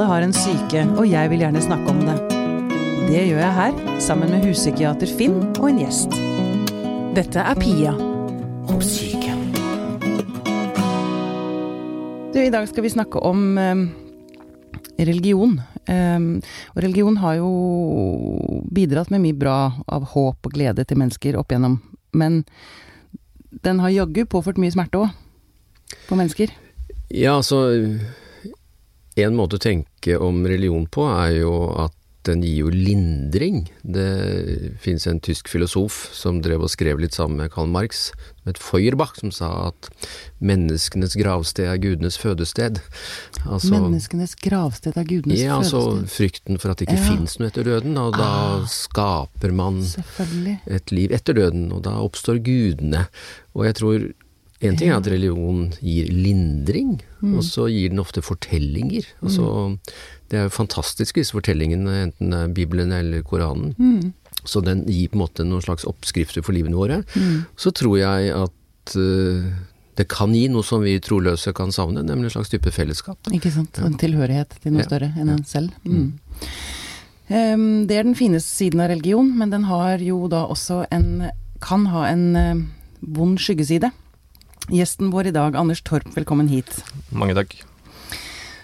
Alle har en syke, og jeg vil gjerne snakke om det. Det gjør jeg her, sammen med huspsykiater Finn og en gjest. Dette er Pia om syke. Du, I dag skal vi snakke om eh, religion. Eh, og religion har jo bidratt med mye bra av håp og glede til mennesker opp igjennom. Men den har jaggu påført mye smerte òg, på mennesker. Ja, altså En måte å tenke om religion på er jo at den gir jo lindring. Det finnes en tysk filosof som drev og skrev litt sammen med Karl Marx, som het Feuerbach, som sa at menneskenes gravsted er gudenes fødested. Altså, menneskenes gravsted er gudenes ja, altså fødested? Altså frykten for at det ikke ja. fins noe etter døden, og da ah, skaper man et liv etter døden, og da oppstår gudene. Og jeg tror en ting er at religion gir lindring, mm. og så gir den ofte fortellinger. Altså, mm. Det er jo fantastiske disse fortellingene, enten det er Bibelen eller Koranen. Mm. Så den gir på en måte noen slags oppskrifter for livene våre. Mm. Så tror jeg at uh, det kan gi noe som vi troløse kan savne, nemlig en slags type fellesskap. Ikke sant. En tilhørighet til noe ja. større enn en selv. Um, det er den fineste siden av religion, men den har jo da også en Kan ha en uh, vond skyggeside. Gjesten vår i dag, Anders Torp, velkommen hit. Mange takk.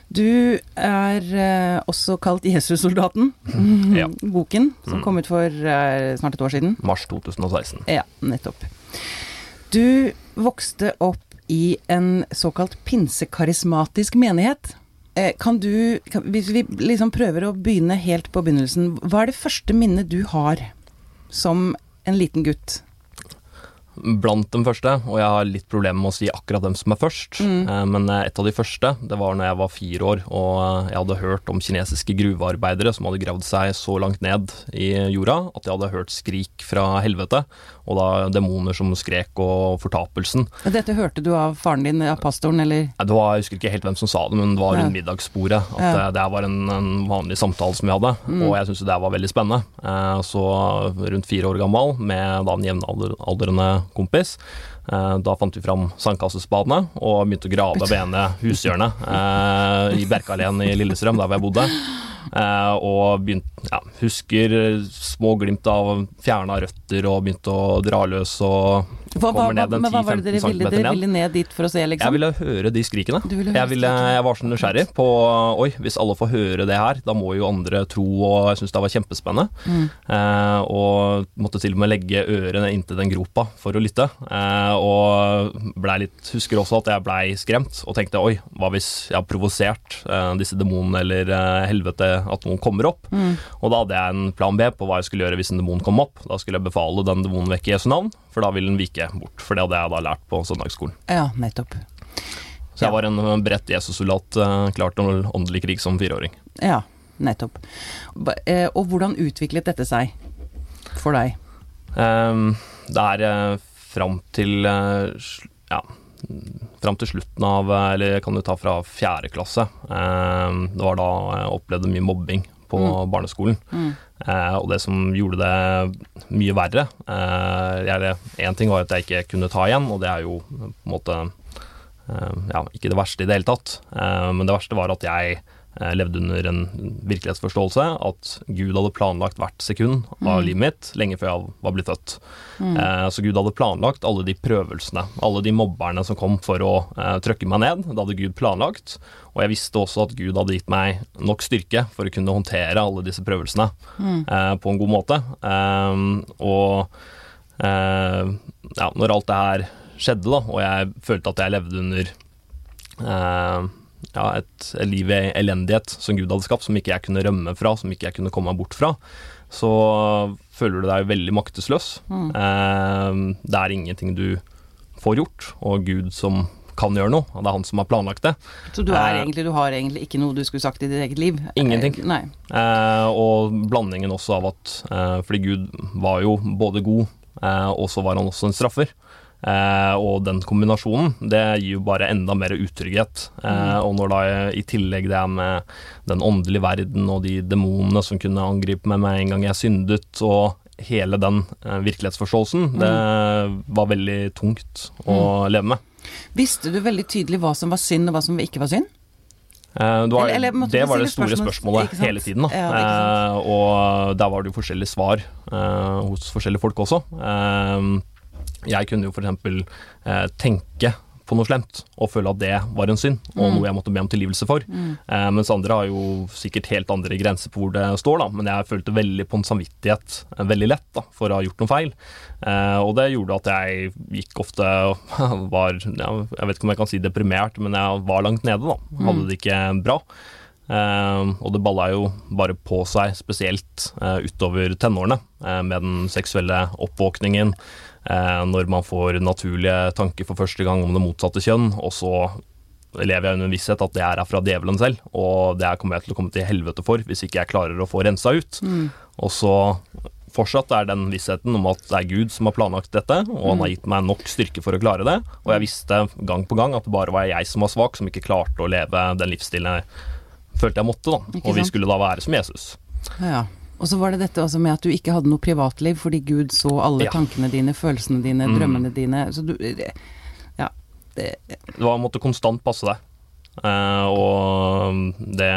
Du er eh, også kalt Jesussoldaten. Ja. Boken som mm. kom ut for eh, snart et år siden. Mars 2016. Ja, nettopp. Du vokste opp i en såkalt pinsekarismatisk menighet. Eh, kan du, kan, hvis vi liksom prøver å begynne helt på begynnelsen, hva er det første minnet du har som en liten gutt? Blant de første, og jeg har litt problemer med å si akkurat dem som er først. Mm. Eh, men eh, et av de første, det var når jeg var fire år og eh, jeg hadde hørt om kinesiske gruvearbeidere som hadde gravd seg så langt ned i jorda at jeg hadde hørt skrik fra helvete, og da demoner som skrek og fortapelsen. Dette hørte du av faren din, av pastoren, eller? Det var, jeg husker ikke helt hvem som sa det, men det var rundt middagsbordet. At ja. det, det, var en, en, vanlig samtale som vi hadde, mm. og jeg syntes det var veldig spennende. Så rundt fire år gammel, med da en jevnaldrende kompis. Eh, da fant vi fram sandkassespadene og begynte å grave ved ene hushjørnet eh, i Bjerkalén i Lillestrøm, der hvor jeg bodde. Eh, og begynte, ja, husker små glimt av fjerna røtter og begynte å dra løs og hva, kommer ned en 10-15 cm ned. Dere ville ned dit for å se, liksom? Jeg ville høre de skrikene. Ville høre jeg, ville, jeg, var så nysgjerrig på Oi, hvis alle får høre det her, da må jo andre tro, og jeg syns det var kjempespennende. Mm. Eh, og måtte til og med legge ørene inntil den gropa for å lytte. Eh, og blei litt Husker også at jeg blei skremt, og tenkte oi, hva hvis jeg har provosert eh, disse demonene eller eh, helvete at noen kommer opp. Mm. Og da hadde jeg en plan B på hva jeg skulle gjøre hvis en demon kom opp. Da skulle jeg befale den demonen vekk i Jesu navn, for da ville den vike bort. For det hadde jeg da lært på søndagsskolen. Ja, nettopp. Så jeg var en bredt Jesus-soldat, klart klar til åndelig krig som fireåring. Ja, nettopp. Eh, og hvordan utviklet dette seg for deg? Um, det er fram til ja, fram til slutten av Eller kan du ta fra fjerde klasse. Eh, det var da jeg opplevde mye mobbing på mm. barneskolen. Mm. Eh, og det som gjorde det mye verre Én eh, ting var at jeg ikke kunne ta igjen, og det er jo på en måte ja, ikke det verste i det hele tatt. men det verste var at jeg Eh, levde under en virkelighetsforståelse at Gud hadde planlagt hvert sekund av mm. livet mitt lenge før jeg var blitt født. Mm. Eh, så Gud hadde planlagt alle de prøvelsene, alle de mobberne som kom for å eh, trøkke meg ned. Det hadde Gud planlagt. Og jeg visste også at Gud hadde gitt meg nok styrke for å kunne håndtere alle disse prøvelsene mm. eh, på en god måte. Eh, og eh, ja, når alt det her skjedde, da, og jeg følte at jeg levde under ja, et, liv i elendighet som Gud hadde skapt, som ikke jeg kunne rømme fra, som ikke jeg kunne komme meg bort fra, så føler du deg veldig maktesløs. Mm. Eh, det er ingenting du får gjort, og Gud som kan gjøre noe, og det er han som har planlagt det. Så du, er eh, egentlig, du har egentlig ikke noe du skulle sagt i ditt eget liv? Ingenting. Eh, eh, og blandingen også av at eh, Fordi Gud var jo både god, eh, og så var han også en straffer. Eh, og den kombinasjonen, det gir jo bare enda mer utrygghet. Eh, mm. Og når da i tillegg det er med den åndelige verden og de demonene som kunne angripe meg med en gang jeg syndet, og hele den eh, virkelighetsforståelsen, mm. det var veldig tungt å mm. leve med. Visste du veldig tydelig hva som var synd og hva som ikke var synd? Det var, eller, eller, det, var det store spørsmålet hele tiden. Ja, eh, og der var det jo forskjellige svar eh, hos forskjellige folk også. Jeg kunne jo f.eks. tenke på noe slemt og føle at det var en synd, og mm. noe jeg måtte be om tilgivelse for. Mm. Eh, mens andre har jo sikkert helt andre grenser på hvor det står, da. Men jeg følte veldig på en samvittighet eh, veldig lett da, for å ha gjort noe feil. Eh, og det gjorde at jeg gikk ofte var ja, Jeg vet ikke om jeg kan si deprimert, men jeg var langt nede, da. Mm. Hadde det ikke bra. Uh, og det balla jo bare på seg, spesielt uh, utover tenårene, uh, med den seksuelle oppvåkningen, Eh, når man får naturlige tanker for første gang om det motsatte kjønn, og så lever jeg under en visshet at det er fra djevelen selv, og det kommer jeg til å komme til helvete for hvis ikke jeg klarer å få rensa ut. Mm. Og så fortsatt er den vissheten om at det er Gud som har planlagt dette, og han har mm. gitt meg nok styrke for å klare det. Og jeg visste gang på gang at det bare var jeg som var svak, som ikke klarte å leve den livsstilen jeg følte jeg måtte. da. Og vi skulle da være som Jesus. Ja, Ja. Og så var det dette også med at du ikke hadde noe privatliv fordi Gud så alle ja. tankene dine, følelsene dine, mm. drømmene dine. Så du Ja. Det, det var, måtte konstant passe deg. Uh, og det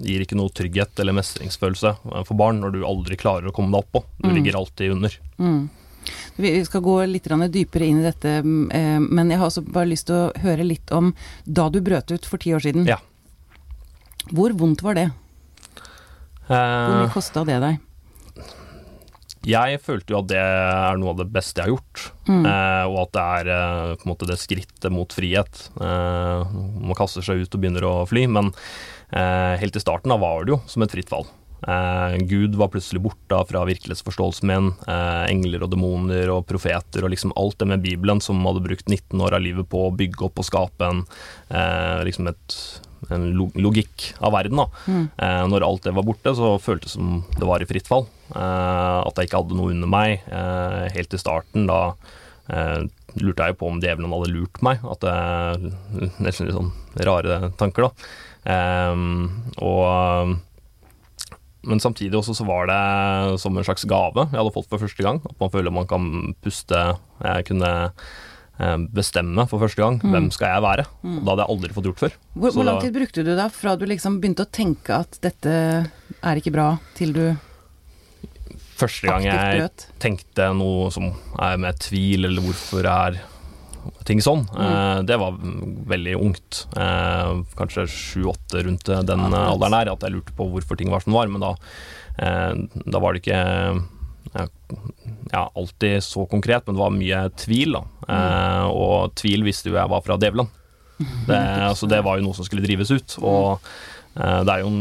gir ikke noe trygghet eller mestringsfølelse for barn når du aldri klarer å komme deg oppå. Du mm. ligger alltid under. Mm. Vi skal gå litt dypere inn i dette, uh, men jeg har også bare lyst til å høre litt om da du brøt ut for ti år siden. Ja. Hvor vondt var det? Hvor mye kosta det deg? Jeg følte jo at det er noe av det beste jeg har gjort, mm. eh, og at det er eh, på en måte det skrittet mot frihet. Eh, man kaster seg ut og begynner å fly, men eh, helt i starten da var det jo som et fritt fall. Eh, Gud var plutselig borte fra virkelighetsforståelsen min. Eh, engler og demoner og profeter og liksom alt det med Bibelen som hadde brukt 19 år av livet på å bygge opp og skape en, liksom et en logikk av verden. da. Mm. Eh, når alt det var borte, så føltes det som det var i fritt fall. Eh, at jeg ikke hadde noe under meg. Eh, helt i starten, da eh, lurte jeg jo på om djevelen hadde lurt meg. At det Nesten litt sånn rare tanker, da. Eh, og men samtidig også så var det som en slags gave jeg hadde fått for første gang. At man føler man kan puste. Jeg kunne Eh, bestemme for første gang mm. hvem skal jeg være. Mm. Da hadde jeg aldri fått gjort før. Hvor, hvor lang tid brukte du da fra du liksom begynte å tenke at dette er ikke bra, til du Første gang jeg tenkte noe som er med tvil, eller hvorfor er ting sånn, mm. eh, det var veldig ungt. Eh, kanskje sju-åtte rundt den ja, alderen her, at jeg lurte på hvorfor ting var som var. Men da, eh, da var det ikke ja, alltid så konkret, men det var mye tvil. da. Eh, og tvil visste jo jeg var fra Devland Det, altså, det var jo noe som skulle drives ut. Og eh, det er jo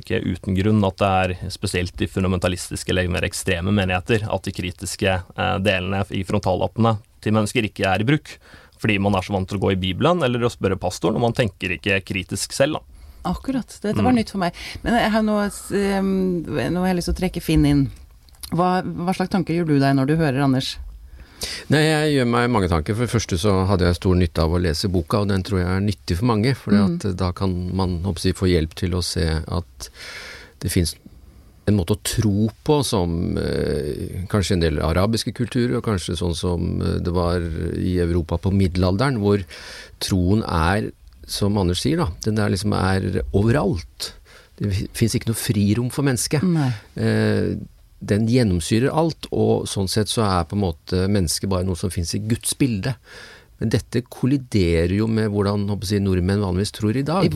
ikke uten grunn at det er spesielt i fundamentalistiske eller mer ekstreme menigheter at de kritiske eh, delene i frontallappene til mennesker ikke er i bruk. Fordi man er så vant til å gå i Bibelen eller å spørre pastoren, og man tenker ikke kritisk selv. da. Akkurat. Dette var mm. nytt for meg. Men jeg har noe, jeg har lyst til å trekke Finn inn. Hva, hva, slags tanker gjør du deg når du hører Anders? Nei, Jeg gjør meg mange tanker. For det første så hadde jeg stor nytte av å lese boka, og den tror jeg er nyttig for mange. For mm. da kan man si, få hjelp til å se at det fins en måte å tro på som eh, kanskje en del arabiske kulturer, og kanskje sånn som eh, det var i Europa på middelalderen, hvor troen er, som Anders sier, da, den der liksom er overalt. Det fins ikke noe frirom for mennesket. Eh, den gjennomsyrer alt, og sånn sett så er på en måte mennesket bare noe som fins i Guds bilde. Men dette kolliderer jo med hvordan jeg, nordmenn vanligvis tror i dag. I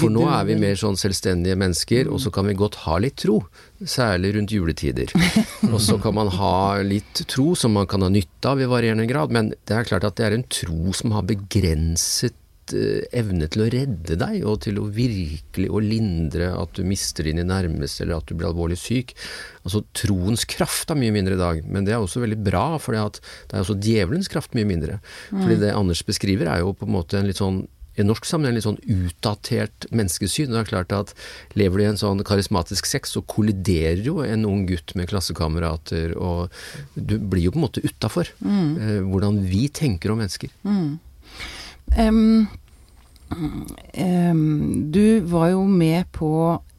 For nå er vi mer sånn selvstendige mennesker, og så kan vi godt ha litt tro. Særlig rundt juletider. og så kan man ha litt tro som man kan ha nytte av i varierende grad, men det er klart at det er en tro som har begrenset evne til å redde deg, og til å virkelig å lindre at du mister dine nærmeste, eller at du blir alvorlig syk. Altså Troens kraft er mye mindre i dag, men det er også veldig bra, for det er også djevelens kraft mye mindre. Mm. Fordi det Anders beskriver, er jo på en måte en litt sånn i norsk sammenheng litt sånn utdatert menneskesyn. Det er klart at Lever du i en sånn karismatisk sex, så kolliderer jo en ung gutt med klassekamerater, og du blir jo på en måte utafor. Mm. Eh, hvordan vi tenker om mennesker. Mm. Um, um, du var jo med på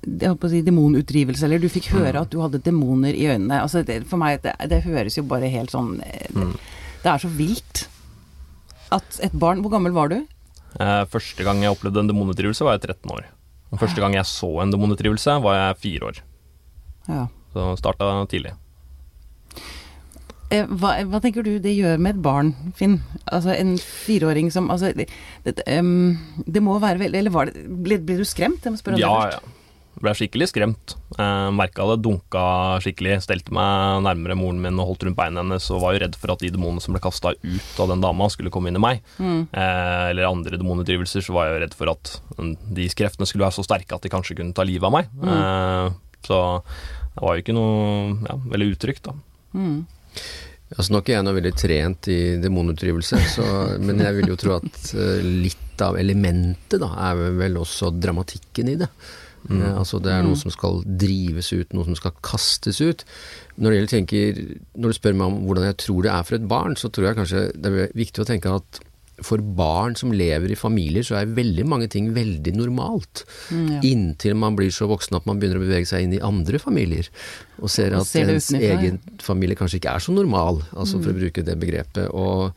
jeg håper å si demonutdrivelse, eller du fikk høre mm. at du hadde demoner i øynene. Altså det, for meg, det, det, høres jo bare helt sånn det, mm. det, er så vilt at et barn Hvor gammel var du? Eh, første gang jeg opplevde en demonutdrivelse, var jeg 13 år. Og første gang jeg så en demonutdrivelse, var jeg fire år. Ja. Så starta tidlig. Eh, hva, hva, tenker du det gjør med et barn, Finn? Altså en fireåring som altså, det, det, um, det, må være veldig Eller var det, ble, ble, du skremt? Jeg må spørre om ja, det først. Ja. Ble skikkelig skremt. Eh, Merka det dunka skikkelig. Stelte meg nærmere moren min og holdt rundt beina hennes og var jo redd for at de demonene som ble kasta ut av den dama, skulle komme inn i meg. Mm. Eh, eller andre demonutdrivelser, så var jeg jo redd for at de kreftene skulle være så sterke at de kanskje kunne ta livet av meg. Mm. Eh, så det var jo ikke noe ja, veldig utrygt, da. Mm. Altså Nå er ikke jeg noe veldig trent i demonutdrivelse, men jeg vil jo tro at uh, litt av elementet da, er vel også dramatikken i det. Mm. Uh, altså Det er noe mm. som skal drives ut, noe som skal kastes ut. Når, tenker, når du spør meg om hvordan jeg tror det er for et barn, så tror jeg kanskje det er viktig å tenke at for barn som lever i familier, så er veldig mange ting veldig normalt. Mm, ja. Inntil man blir så voksen at man begynner å bevege seg inn i andre familier. Og ser at ser ens egen familie kanskje ikke er så normal, altså mm. for å bruke det begrepet. Og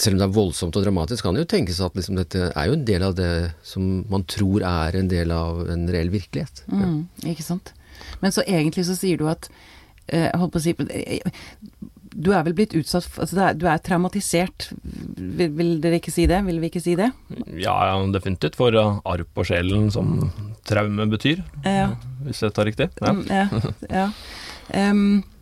selv om det er voldsomt og dramatisk, kan det jo tenkes at liksom dette er jo en del av det som man tror er en del av en reell virkelighet. Mm, ikke sant. Men så egentlig så sier du at eh, jeg holdt på å si du er vel blitt utsatt for altså Du er traumatisert, vil, vil, dere ikke si det? Vil vi ikke si det? Ja, definitivt. For uh, arr på sjelen, som traume betyr. Ja. Hvis jeg tar riktig. Ja. Mm, ja, ja. Um, Eh,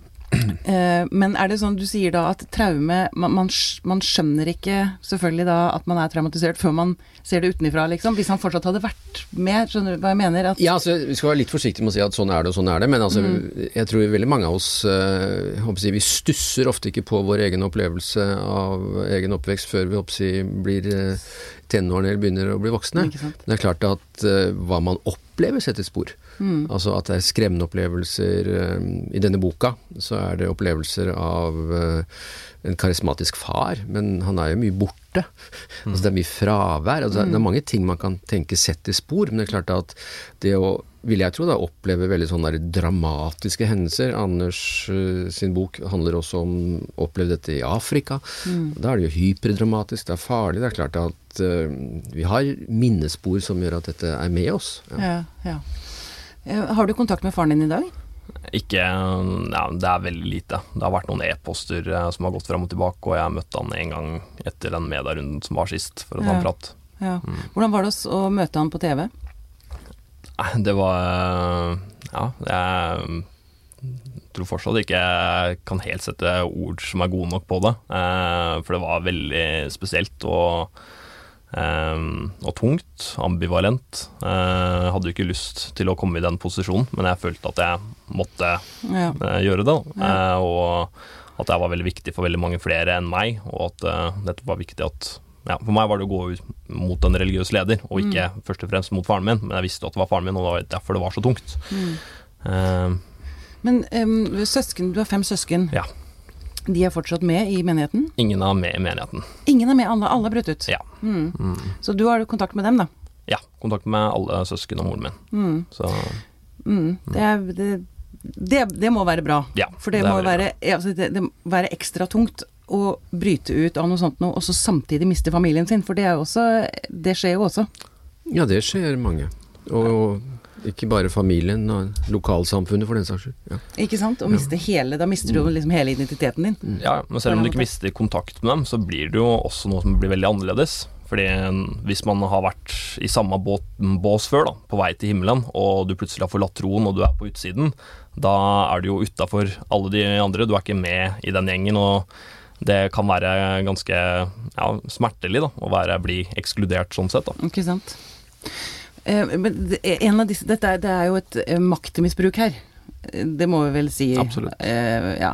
men er det sånn du sier da at traume man, man, man, skjønner ikke selvfølgelig da at man er traumatisert før man ser det utenifra, liksom? Hvis han fortsatt hadde vært med, skjønner du hva jeg mener? At ja, altså, vi skal være litt forsiktige med å si at sånn er det og sånn er det, men altså, mm. jeg tror veldig mange av oss uh, si, Vi stusser ofte ikke på vår egen opplevelse av egen oppvekst før vi si, blir uh, tenårene eller begynner å bli voksne. Det er klart at hva man opplever, setter spor. Mm. Altså at det er skremmende opplevelser. Um, I denne boka så er det opplevelser av uh, en karismatisk far, men han er jo mye borte. Mm. Altså det er mye fravær. Altså mm. Det er mange ting man kan tenke setter spor, men det er klart at det å vil jeg tro, da, oppleve veldig sånne dramatiske hendelser. Anders uh, sin bok handler også om å oppleve dette i Afrika. Mm. Da er det jo hyperdramatisk, det er farlig. Det er klart at uh, vi har minnespor som gjør at dette er med oss. Ja, ja. ja. Eh, har du kontakt med faren din i dag? Ikke Ja, det er veldig lite. Det har vært noen e-poster eh, som har gått fram og tilbake, og jeg har møtt han en gang etter den medierunden som var sist, for å ta en prat. Ja. Mm. Hvordan var det å møte han på TV? Det var Ja, jeg tror fortsatt ikke jeg kan helt sette ord som er gode nok på det. Eh, for det var veldig spesielt. og Um, og tungt, ambivalent. Uh, hadde jo ikke lyst til å komme i den posisjonen, men jeg følte at jeg måtte ja. uh, gjøre det. Ja. Uh, og at jeg var veldig viktig for veldig mange flere enn meg, og at dette var viktig at ja, For meg var det å gå ut mot en religiøs leder, og ikke mm. først og fremst mot faren min, men jeg visste at det var faren min, og det var derfor det var så tungt. Mm. men um, søsken, du har fem søsken. Ja. De er fortsatt med i menigheten? Ingen er med i menigheten. Ingen er med, alle, alle er brutt ut? Ja. Mm. Mm. Så du har kontakt med dem, da? Ja, kontakt med alle søsken og moren min. Mm. Så mm. det, er, det, det, det, må være bra. Ja, For det, må være, altså det, må være ekstra tungt å bryte ut av noe sånt noe, og så samtidig miste familien sin. For det, er jo også, det skjer jo også. Ja, det skjer mange. Og ikke bare familien og lokalsamfunnet, for den saks skyld. Ja. Ikke sant. Å miste hele Da mister du liksom hele identiteten din. Mm. Ja, men selv om du ikke mister kontakt med dem, så blir det jo også noe som blir veldig annerledes. Fordi hvis man har vært i samme båt, bås før, da, på vei til himmelen, og du plutselig har forlatt troen og du er på utsiden, da er du jo utafor alle de andre. Du er ikke med i den gjengen. og det kan være ganske ja, smertelig da, å være, bli ekskludert sånn sett. Da. Ikke sant. Eh, men en av disse, dette er, det er jo et eh, maktmisbruk her. Det må vi vel si. Absolutt. Uh, ja.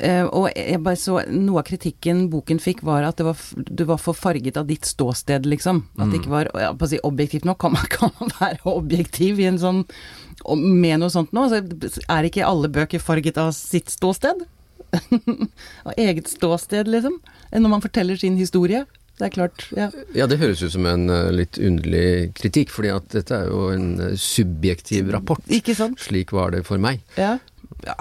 Uh, og jeg bare så Noe av kritikken boken fikk, var at det var, du var for farget av ditt ståsted, liksom. At det mm. ikke var ja, på å si, objektivt nok. Kan man, kan man være objektiv i en sånn med noe sånt nå? Altså, er ikke alle bøker farget av sitt ståsted? av eget ståsted, liksom? Når man forteller sin historie? Det er klart, ja. Ja, det høres ut som en uh, litt underlig kritikk, fordi at dette er jo en uh, subjektiv rapport. Ikke sant? Slik var det for meg. Ja.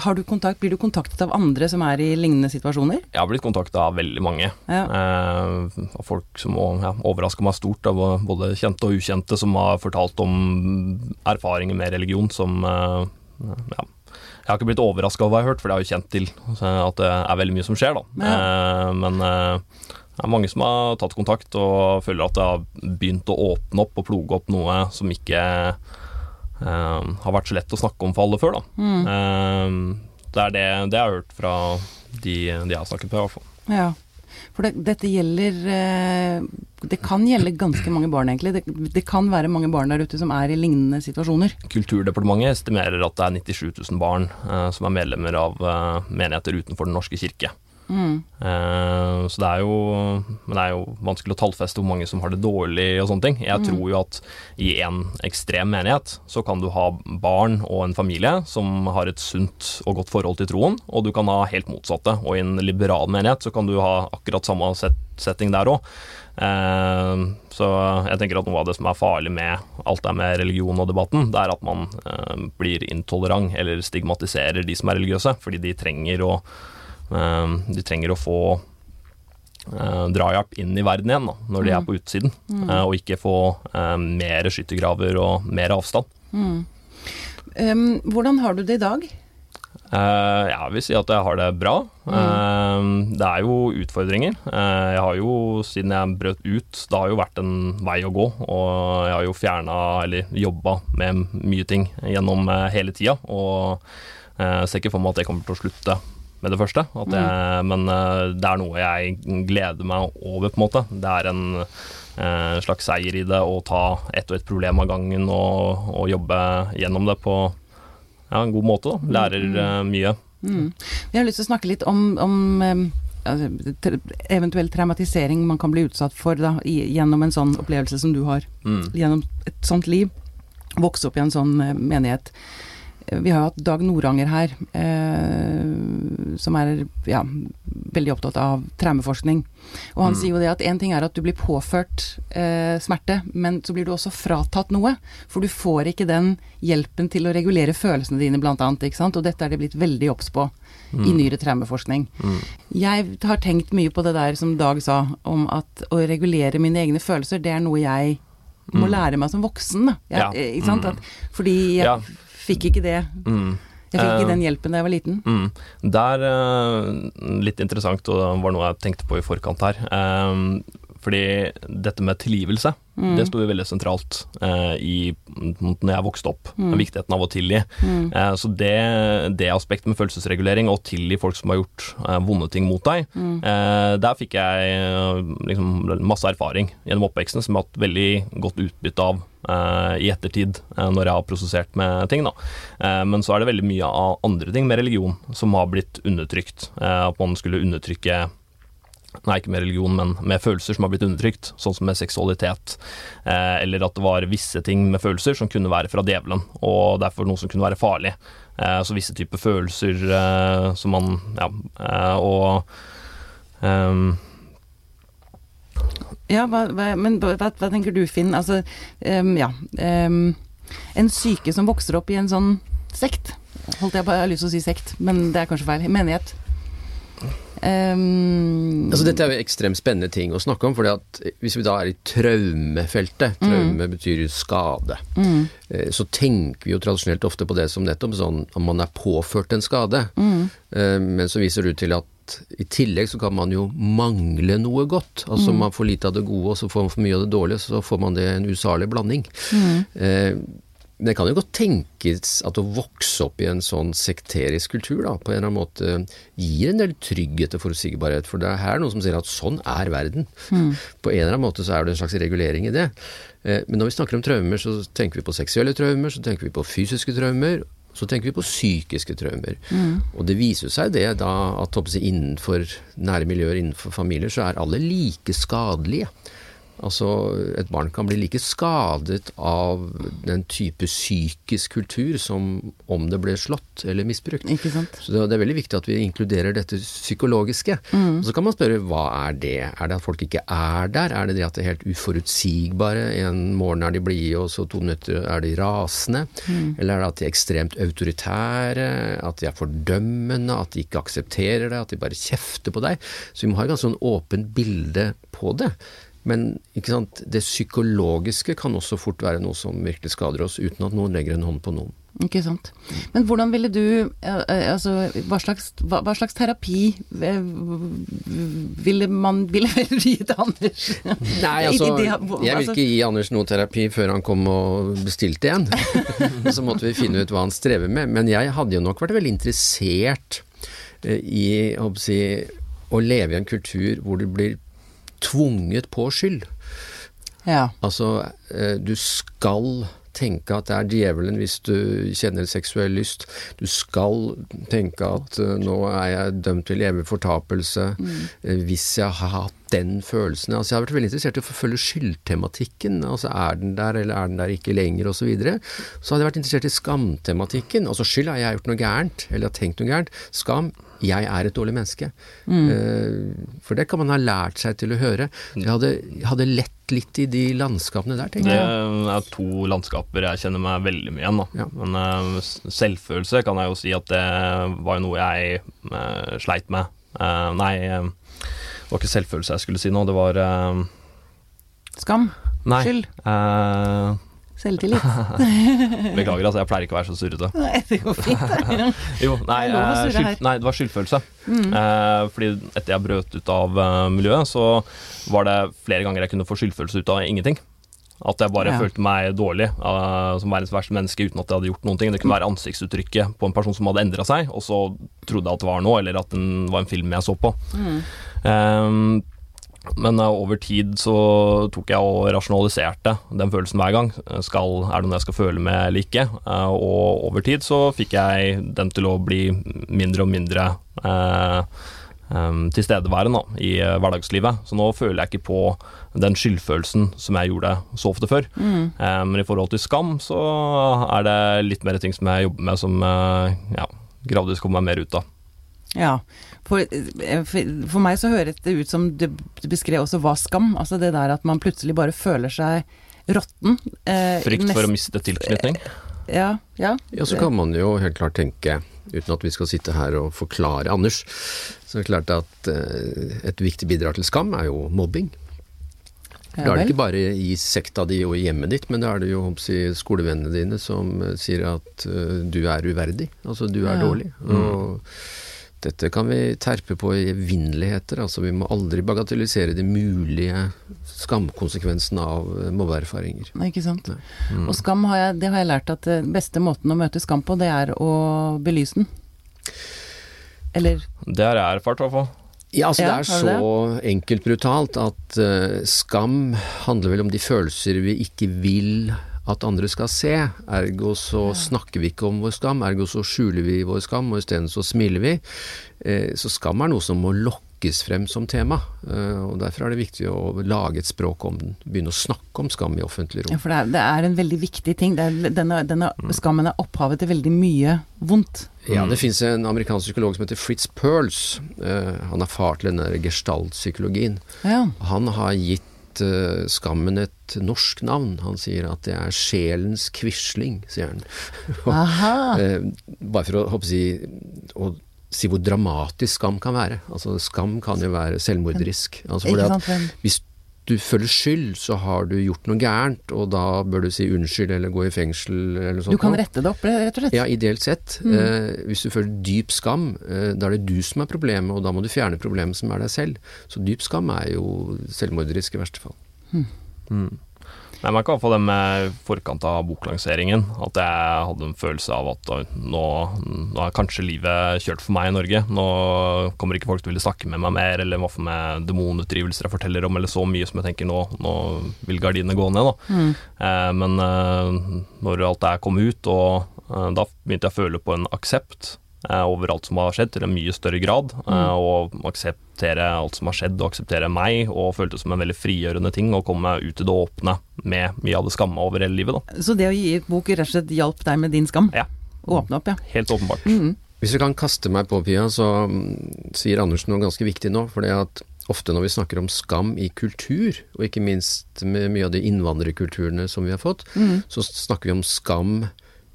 har du kontakt, Blir du kontaktet av andre som er i lignende situasjoner? Jeg har blitt kontakta av veldig mange. Ja. Eh, av folk som ja, overraska meg stort, av både kjente og ukjente, som har fortalt om erfaringer med religion som eh, ja, jeg har ikke blitt overraska over hva jeg har hørt, for det har jo kjent til at det er veldig mye som skjer, da. Ja. Eh, men eh, det er mange som har tatt kontakt og føler at det har begynt å åpne opp og ploge opp noe som ikke eh, har vært så lett å snakke om for alle før, da. Mm. Eh, det er det, det, jeg har hørt fra de, de jeg har snakket med, i hvert fall. Ja. For det, dette gjelder eh, Det kan gjelde ganske mange barn, egentlig. Det, det, kan være mange barn der ute som er i lignende situasjoner. Kulturdepartementet estimerer at det er 97 000 barn eh, som er medlemmer av eh, menigheter utenfor Den norske kirke. Mm. Uh, så det er, jo, men det er jo vanskelig å tallfeste hvor mange som har det dårlig og sånne ting. Jeg mm. tror jo at i en ekstrem menighet så kan du ha barn og en familie som har et sunt og godt forhold til troen, og du kan ha helt motsatte. Og i en liberal menighet så kan du ha akkurat samme setting der òg. Uh, eh, så jeg tenker at noe av det som er farlig med alt det med religion og debatten, det er at man uh, blir intolerant eller stigmatiserer de som er religiøse, fordi de trenger å Ehm, de trenger å få eh, drahjelp inn i verden igjen da, når de er mm. på utsiden, mm. Eh, og ikke få eh, mer skyttergraver og mer avstand. Mm. Um, hvordan har du det i dag? Uh, jeg vil si at jeg har det bra. Mm. Uh, det er jo utfordringer. Uh, jeg har jo, siden jeg brøt ut, det har jo vært en vei å gå. Og jeg har jo fjerna, eller jobba med mye ting gjennom hele tida. Og jeg ser ikke for meg at det kommer til å slutte med det første. Jeg, mm. Men uh, det er noe jeg gleder meg over, på en måte. Det er en eh, slags seier i det å ta ett og ett problem av gangen og, og jobbe gjennom det på ja, en god måte. Da. Lærer uh, mye. Mm. Vi har lyst til å snakke litt om, om altså, eventuell traumatisering man kan bli utsatt for da, gjennom en sånn opplevelse som du har. Mm. Gjennom et sånt liv. Vokse opp i en sånn menighet. Vi har jo hatt Dag Noranger her, eh, som er ja, veldig opptatt av traumeforskning. Og han mm. sier jo det at én ting er at du blir påført eh, smerte, men så blir du også fratatt noe. For du får ikke den hjelpen til å regulere følelsene dine, blant annet. Ikke sant? Og dette er det blitt veldig obs på mm. i nyere traumeforskning. Mm. Jeg har tenkt mye på det der som Dag sa, om at å regulere mine egne følelser, det er noe jeg må mm. lære meg som voksen. Da. Jeg, ja. Ikke sant? Mm. At, fordi jeg ja fikk ikke det. Mm. Jeg fikk ikke den eh, hjelpen da jeg var liten. Mm. Det er uh, litt interessant, og det var noe jeg tenkte på i forkant her. Um, fordi dette med tilgivelse, mm. det sto jo veldig sentralt eh, i, når jeg vokste opp. Mm. Viktigheten av å tilgi. Mm. Eh, så det, det, aspektet med følelsesregulering, og tilgi folk som har gjort eh, vonde ting mot deg, mm. eh, der fikk jeg eh, liksom, masse erfaring gjennom oppveksten som jeg har hatt veldig godt utbytte av eh, i ettertid, når jeg har prosessert med ting. Da. men så er det veldig mye av andre ting med religion som har blitt undertrykt. at man skulle undertrykke Nei, ikke med religion, men med følelser som har blitt undertrykt, sånn som med seksualitet. Eh, eller at det var visse ting med følelser som kunne være fra djevelen, og derfor noe som kunne være farlig. Eh, så visse typer følelser eh, som man Ja, eh, og ehm, Ja, hva, hva, men hva, hva, tenker du, Finn? Altså, um, ja um, En syke som vokser opp i en sånn sekt, holdt jeg på, jeg har lyst til å si sekt, men det er kanskje feil. Menighet. Um, altså Dette er jo ekstremt spennende ting å snakke om. fordi at Hvis vi da er i traumefeltet, mm. traume mm. betyr skade, mm. Eh, så tenker vi jo tradisjonelt ofte på det som nettopp sånn om man er påført en skade. Mm. Eh, men så viser det ut til at i tillegg så kan man jo mangle noe godt. Altså mm. man får lite av det gode, og så får man for mye av det dårlige, så får man det en usalig blanding. Mm. Eh, det kan jo godt tenkes at å vokse opp i en sånn sekterisk kultur da, på en eller annen måte gir en del trygghet og forutsigbarhet. For det er her noen som sier at sånn er verden. Mm. På en eller annen måte så er det en slags regulering i det. Eh, men når vi snakker om traumer, så tenker vi på seksuelle traumer, så tenker vi på fysiske traumer. Så tenker vi på psykiske traumer. Mm. Og det viser seg det da at innenfor nære miljøer, innenfor familier, så er alle like skadelige. Altså, et barn kan bli like skadet av den type psykisk kultur som om det ble slått eller misbrukt. Ikke sant? Så det er veldig viktig at vi inkluderer dette psykologiske. Mm. Og så kan man spørre hva er det? Er det at folk ikke er der? Er det det at det er helt uforutsigbare? En morgen er de blide, og så to minutter er de rasende? Mm. Eller er det at de er ekstremt autoritære? At de er fordømmende? At de ikke aksepterer det? At de bare kjefter på deg? Så vi må ha et ganske sånn åpent bilde på det. Men det psykologiske kan også fort være noe som virkelig skader oss, uten at noen legger en hånd på noen. Ikke sant. Men hvordan ville du Altså, hva slags, hva, hva slags terapi eh, ville man ville vel gitt Anders? Nei, altså, jeg vil altså- ikke gi Anders noe terapi før han kom og bestilte en. Så måtte vi finne ut hva han strever med. Men jeg hadde jo nok vært veldig interessert eh, i å, si, å leve i en kultur hvor det blir tvunget på skyld. Ja. Altså, eh, du skal tenke at det er djevelen hvis du kjenner seksuell lyst. Du skal tenke at uh, nå er jeg dømt til evig fortapelse mm. uh, hvis jeg har hatt den følelsen. Altså, jeg har vært veldig interessert i å forfølge skyldtematikken. Altså, er den der, eller er den der ikke lenger, osv. Så, videre. så hadde jeg vært interessert i skamtematikken. Altså skyld, har jeg gjort noe gærent, eller har tenkt noe gærent? Skam, jeg er et dårlig menneske. Mm. Uh, for det kan man ha lært seg til å høre. Så jeg hadde, hadde lett litt i de landskapene der, tenker jeg. Det er to landskaper jeg kjenner meg veldig mye igjen, da. Ja. Men uh, selvfølelse kan jeg jo si at det var jo noe jeg uh, sleit med. nei, det var ikke selvfølelse jeg skulle si nå, det var Skam? Nei. Skyld? Selvtillit. Beklager, altså. Jeg pleier ikke å være så surrete. Nei, det går fint. jo, nei, skyld, nei, det var skyldfølelse. Mm. Eh, fordi etter jeg brøt ut av uh, miljøet, så var det flere ganger jeg kunne få skyldfølelse ut av ingenting. At jeg bare ja. følte meg dårlig uh, som verdens verste menneske uten at jeg hadde gjort noen ting. Det kunne være ansiktsuttrykket på en person som hadde endra seg, og så trodde jeg at det var noe, eller at det var en film jeg så på. Mm. Um, men uh, over tid så tok jeg og rasjonaliserte den følelsen hver gang. Skal, er det noe jeg skal føle med eller ikke? Uh, og over tid så fikk jeg den til å bli mindre og mindre eh, um, tilstedeværende i hverdagslivet. Så nå føler jeg ikke på den skyldfølelsen som jeg gjorde så ofte før. Mm. Men i forhold til skam så er det litt mer ting som jeg jobber med som ja, gradvis kommer meg mer ut av. Ja, for, eh, for, for, meg så høres det ut som du, beskrev også hva skam. Altså det der at man plutselig bare føler seg råtten. Eh, Frykt for å miste tilknytning? Ja, ja. Ja, så kan man jo helt klart tenke, uten at vi skal sitte her og forklare Anders, så er det klart at eh, et viktig bidrag til skam er jo mobbing. Ja, da er det ikke bare i sekta di og i hjemmet ditt, men da er det jo si, skolevennene dine som eh, sier at uh, du er uverdig, altså du er ja. dårlig. Mm. Og dette kan vi terpe på i evinneligheter. Altså, vi må aldri bagatellisere de mulige skamkonsekvensene av eh, mobbeerfaringer. Ikke sant. Mm. Og skam har jeg, det har jeg lært at eh, beste måten å møte skam på, det er å belyse den. Eller Det har jeg erfart, i hvert fall. Ja, altså ja, det er så det? enkelt brutalt at uh, skam handler vel om de følelser vi ikke vil at andre skal se. Ergo så snakker vi ikke om vår skam, ergo så skjuler vi vår skam, og isteden så smiler vi. Eh, så skam er noe som må lokkes frem som tema, eh, og derfor er det viktig å lage et språk om den. Begynne å snakke om skam i offentlig rom. Ja, for det er, det er en veldig viktig ting. Er, denne, denne mm. skammen er opphavet til veldig mye vondt. Ja, det fins en amerikansk psykolog som heter Fritz Perls. Uh, han er far til denne gestalt-psykologien. Ja. Han har gitt uh, skammen et norsk navn. Han sier at det er sjelens quisling, sier han. uh, bare for å, håper si, å si hvor dramatisk skam kan være. Altså Skam kan jo være selvmorderisk. Altså, fordi at hvis du føler skyld, så har du gjort noe gærent, og da bør du si unnskyld eller gå i fengsel eller sånt. Du kan rette det opp, rett og slett? Ja, ideelt sett. Mm. Eh, hvis du føler dyp skam, eh, da er det du som er problemet, og da må du fjerne problemet som er deg selv. Så dyp skam er jo selvmorderisk i verste fall. Mm. Mm. Jeg kan få det med forkant av boklanseringen, at jeg hadde en følelse av at nå, nå, er kanskje livet kjørt for meg i Norge. Nå kommer ikke folk til å ville snakke med meg mer, eller hva for med demonutdrivelser jeg forteller om, eller så mye som jeg tenker nå, nå vil gardinene gå ned, da. Mm. Eh, men eh, når alt det her kom ut, og eh, da begynte jeg å føle på en aksept eh, over alt som har skjedd, til en mye større grad. Eh, mm. Og akseptere alt som har skjedd, og akseptere meg. Og følte det som en veldig frigjørende ting å komme ut i det åpne med mye av det skamma over hele livet. Da. Så det å gi ut bok rett og slett hjalp deg med din skam? Ja. Åpne opp, ja. Helt åpenbart. Mm. Hvis du kan kaste meg på, Pia, så mm, sier Andersen noe ganske viktig nå. for det at ofte når vi snakker om skam i kultur, og ikke minst med mye av de innvandrerkulturene som vi har fått, mm. så snakker vi om skam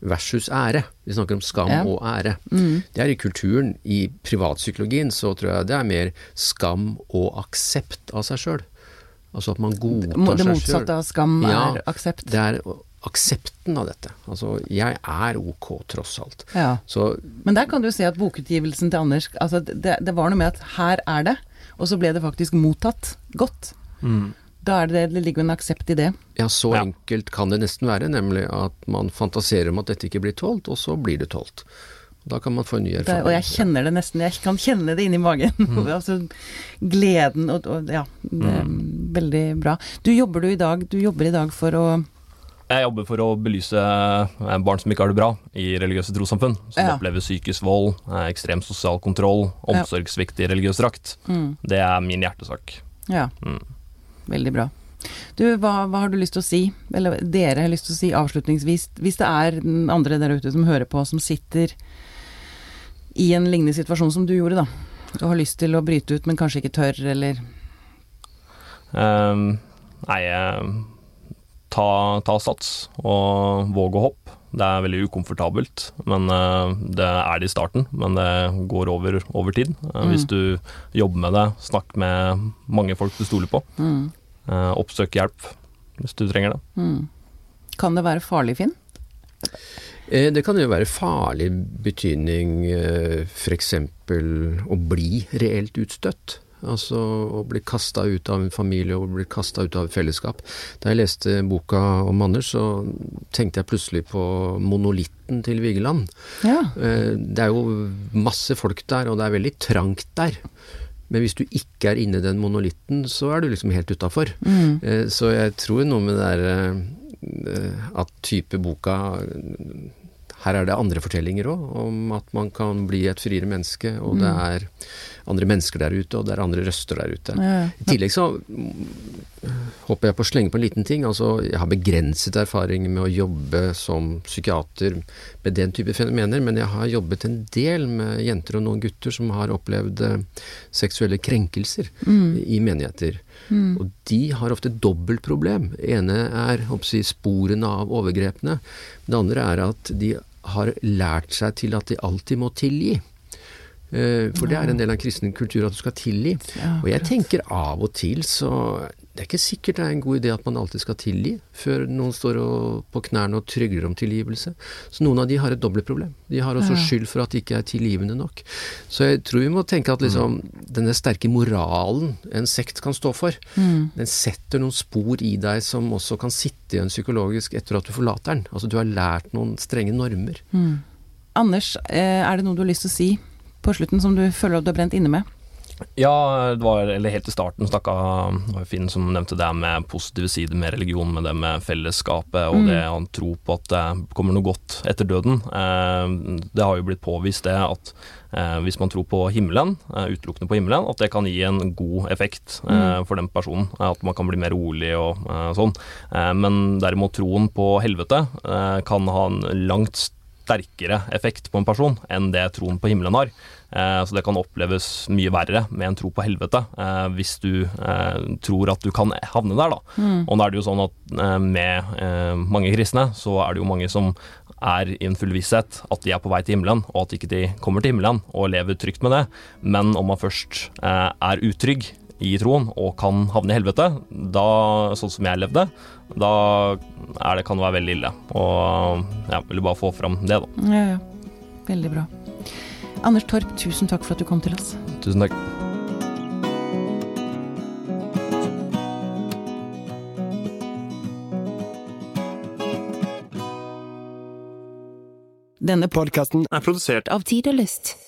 versus ære. Vi snakker om skam ja. og ære. Mm. Det er i kulturen. I privatpsykologien så tror jeg det er mer skam og aksept av seg sjøl. Altså at man godtar seg sjøl. Det motsatte av skam ja, er aksept? Det er aksepten av dette. Altså, jeg er ok, tross alt. Ja. Så, Men der kan du se at bokutgivelsen til Anders altså det, det, var noe med at her er det, og så ble det faktisk mottatt godt. Mm. Da er det, det ligger en aksept i det. Ja, så ja. enkelt kan det nesten være. Nemlig at man fantaserer om at dette ikke blir tålt, og så blir det tålt. Da kan man få en ny erfaring. og jeg kjenner det nesten, jeg kan kjenne det inni magen. Mm. altså gleden og, og ja, mm. veldig bra. Du jobber, du, i dag, du jobber i dag for å jeg jobber for å belyse eh, barn som ikke har det bra i religiøse trossamfunn. Som ja. opplever psykisk vold, eh, ekstrem sosial kontroll, omsorgssvikt i religiøs drakt. Mm. Det er min hjertesak. Ja, mm. Veldig bra. Du, hva, hva, har du lyst til å si, eller dere har lyst til å si avslutningsvis, hvis det er andre der ute som hører på, som sitter i en lignende situasjon som du gjorde, da, og har lyst til å bryte ut, men kanskje ikke tør, eller um, Nei, ta, ta sats og våg å hoppe. Det er veldig ukomfortabelt, men uh, det er det i starten. Men det går over, over tid. Mm. Hvis du jobber med det, snakk med mange folk du stoler på. Mm. Uh, oppsøk hjelp hvis du trenger det. Mm. Kan det være farlig, Finn? Det kan jo være farlig betydning f.eks. å bli reelt utstøtt. Altså å bli kasta ut av en familie og bli kasta ut av et fellesskap. Da jeg leste boka om Anders, så tenkte jeg plutselig på monolitten til Vigeland. Ja. Eh, det er jo masse folk der, og det er veldig trangt der. Men hvis du ikke er inni den monolitten, så er du liksom helt utafor. Mm. Eh, så jeg tror noe med det der eh, at type boka her er det andre fortellinger òg, om at man kan bli et friere menneske, og mm. det er andre mennesker der ute, og det er andre røster der ute. Ja. I tillegg så håper jeg på å slenge på en liten ting. Altså, jeg har begrenset erfaring med å jobbe som psykiater med den type fenomener, men jeg har jobbet en del med jenter og noen gutter som har opplevd eh, seksuelle krenkelser mm. i menigheter. Mm. Og de har ofte dobbelt problem. Det ene er jeg, sporene av overgrepene. Det andre er at de har lært seg til at de alltid må tilgi. Eh, for det er en del av kristen kultur at du skal tilgi. Og jeg tenker av og til så det er ikke sikkert det er en god idé at man alltid skal tilgi før noen står på knærne og trygler om tilgivelse. Så noen av de har et dobbelt problem. De har også skyld for at de ikke er tilgivende nok. Så jeg tror vi må tenke at liksom denne sterke moralen en sekt kan stå for, mm. den setter noen spor i deg som også kan sitte igjen psykologisk etter at du forlater den. Altså du har lært noen strenge normer. Mm. Anders, eh, er det noe du har lyst til å si på slutten som du føler at du har brent inne med? Ja, det var, eller helt i starten snakka Finn som nevnte det med positive sider med religion, med det med fellesskapet og mm. det å tro på at det kommer noe godt etter døden. Eh, det har jo blitt påvist det at eh, hvis man tror på himmelen, eh, utelukkende på himmelen, at det kan gi en god effekt mm. for den personen. At man kan bli mer rolig og sånn. men derimot troen på helvete kan ha en langt sterkere effekt på en person enn det troen på himmelen har. Eh, så det kan oppleves mye verre med en tro på helvete, eh, hvis du eh, tror at du kan havne der, da. Mm. Og nå er det jo sånn at med mange kristne, så er det jo mange som er i en full visshet at de er på vei til himmelen, og at ikke de kommer til himmelen og lever trygt med det. Men om man først er utrygg i troen og kan havne i helvete, da, sånn som jeg levde, da det, kan det være veldig ille. Og jeg ville bare få fram det, da. Ja, ja. Veldig bra. Anders Torp, tusen takk for at du kom til oss. Tusen takk. Denne podkasten er produsert av Tid og Lyst.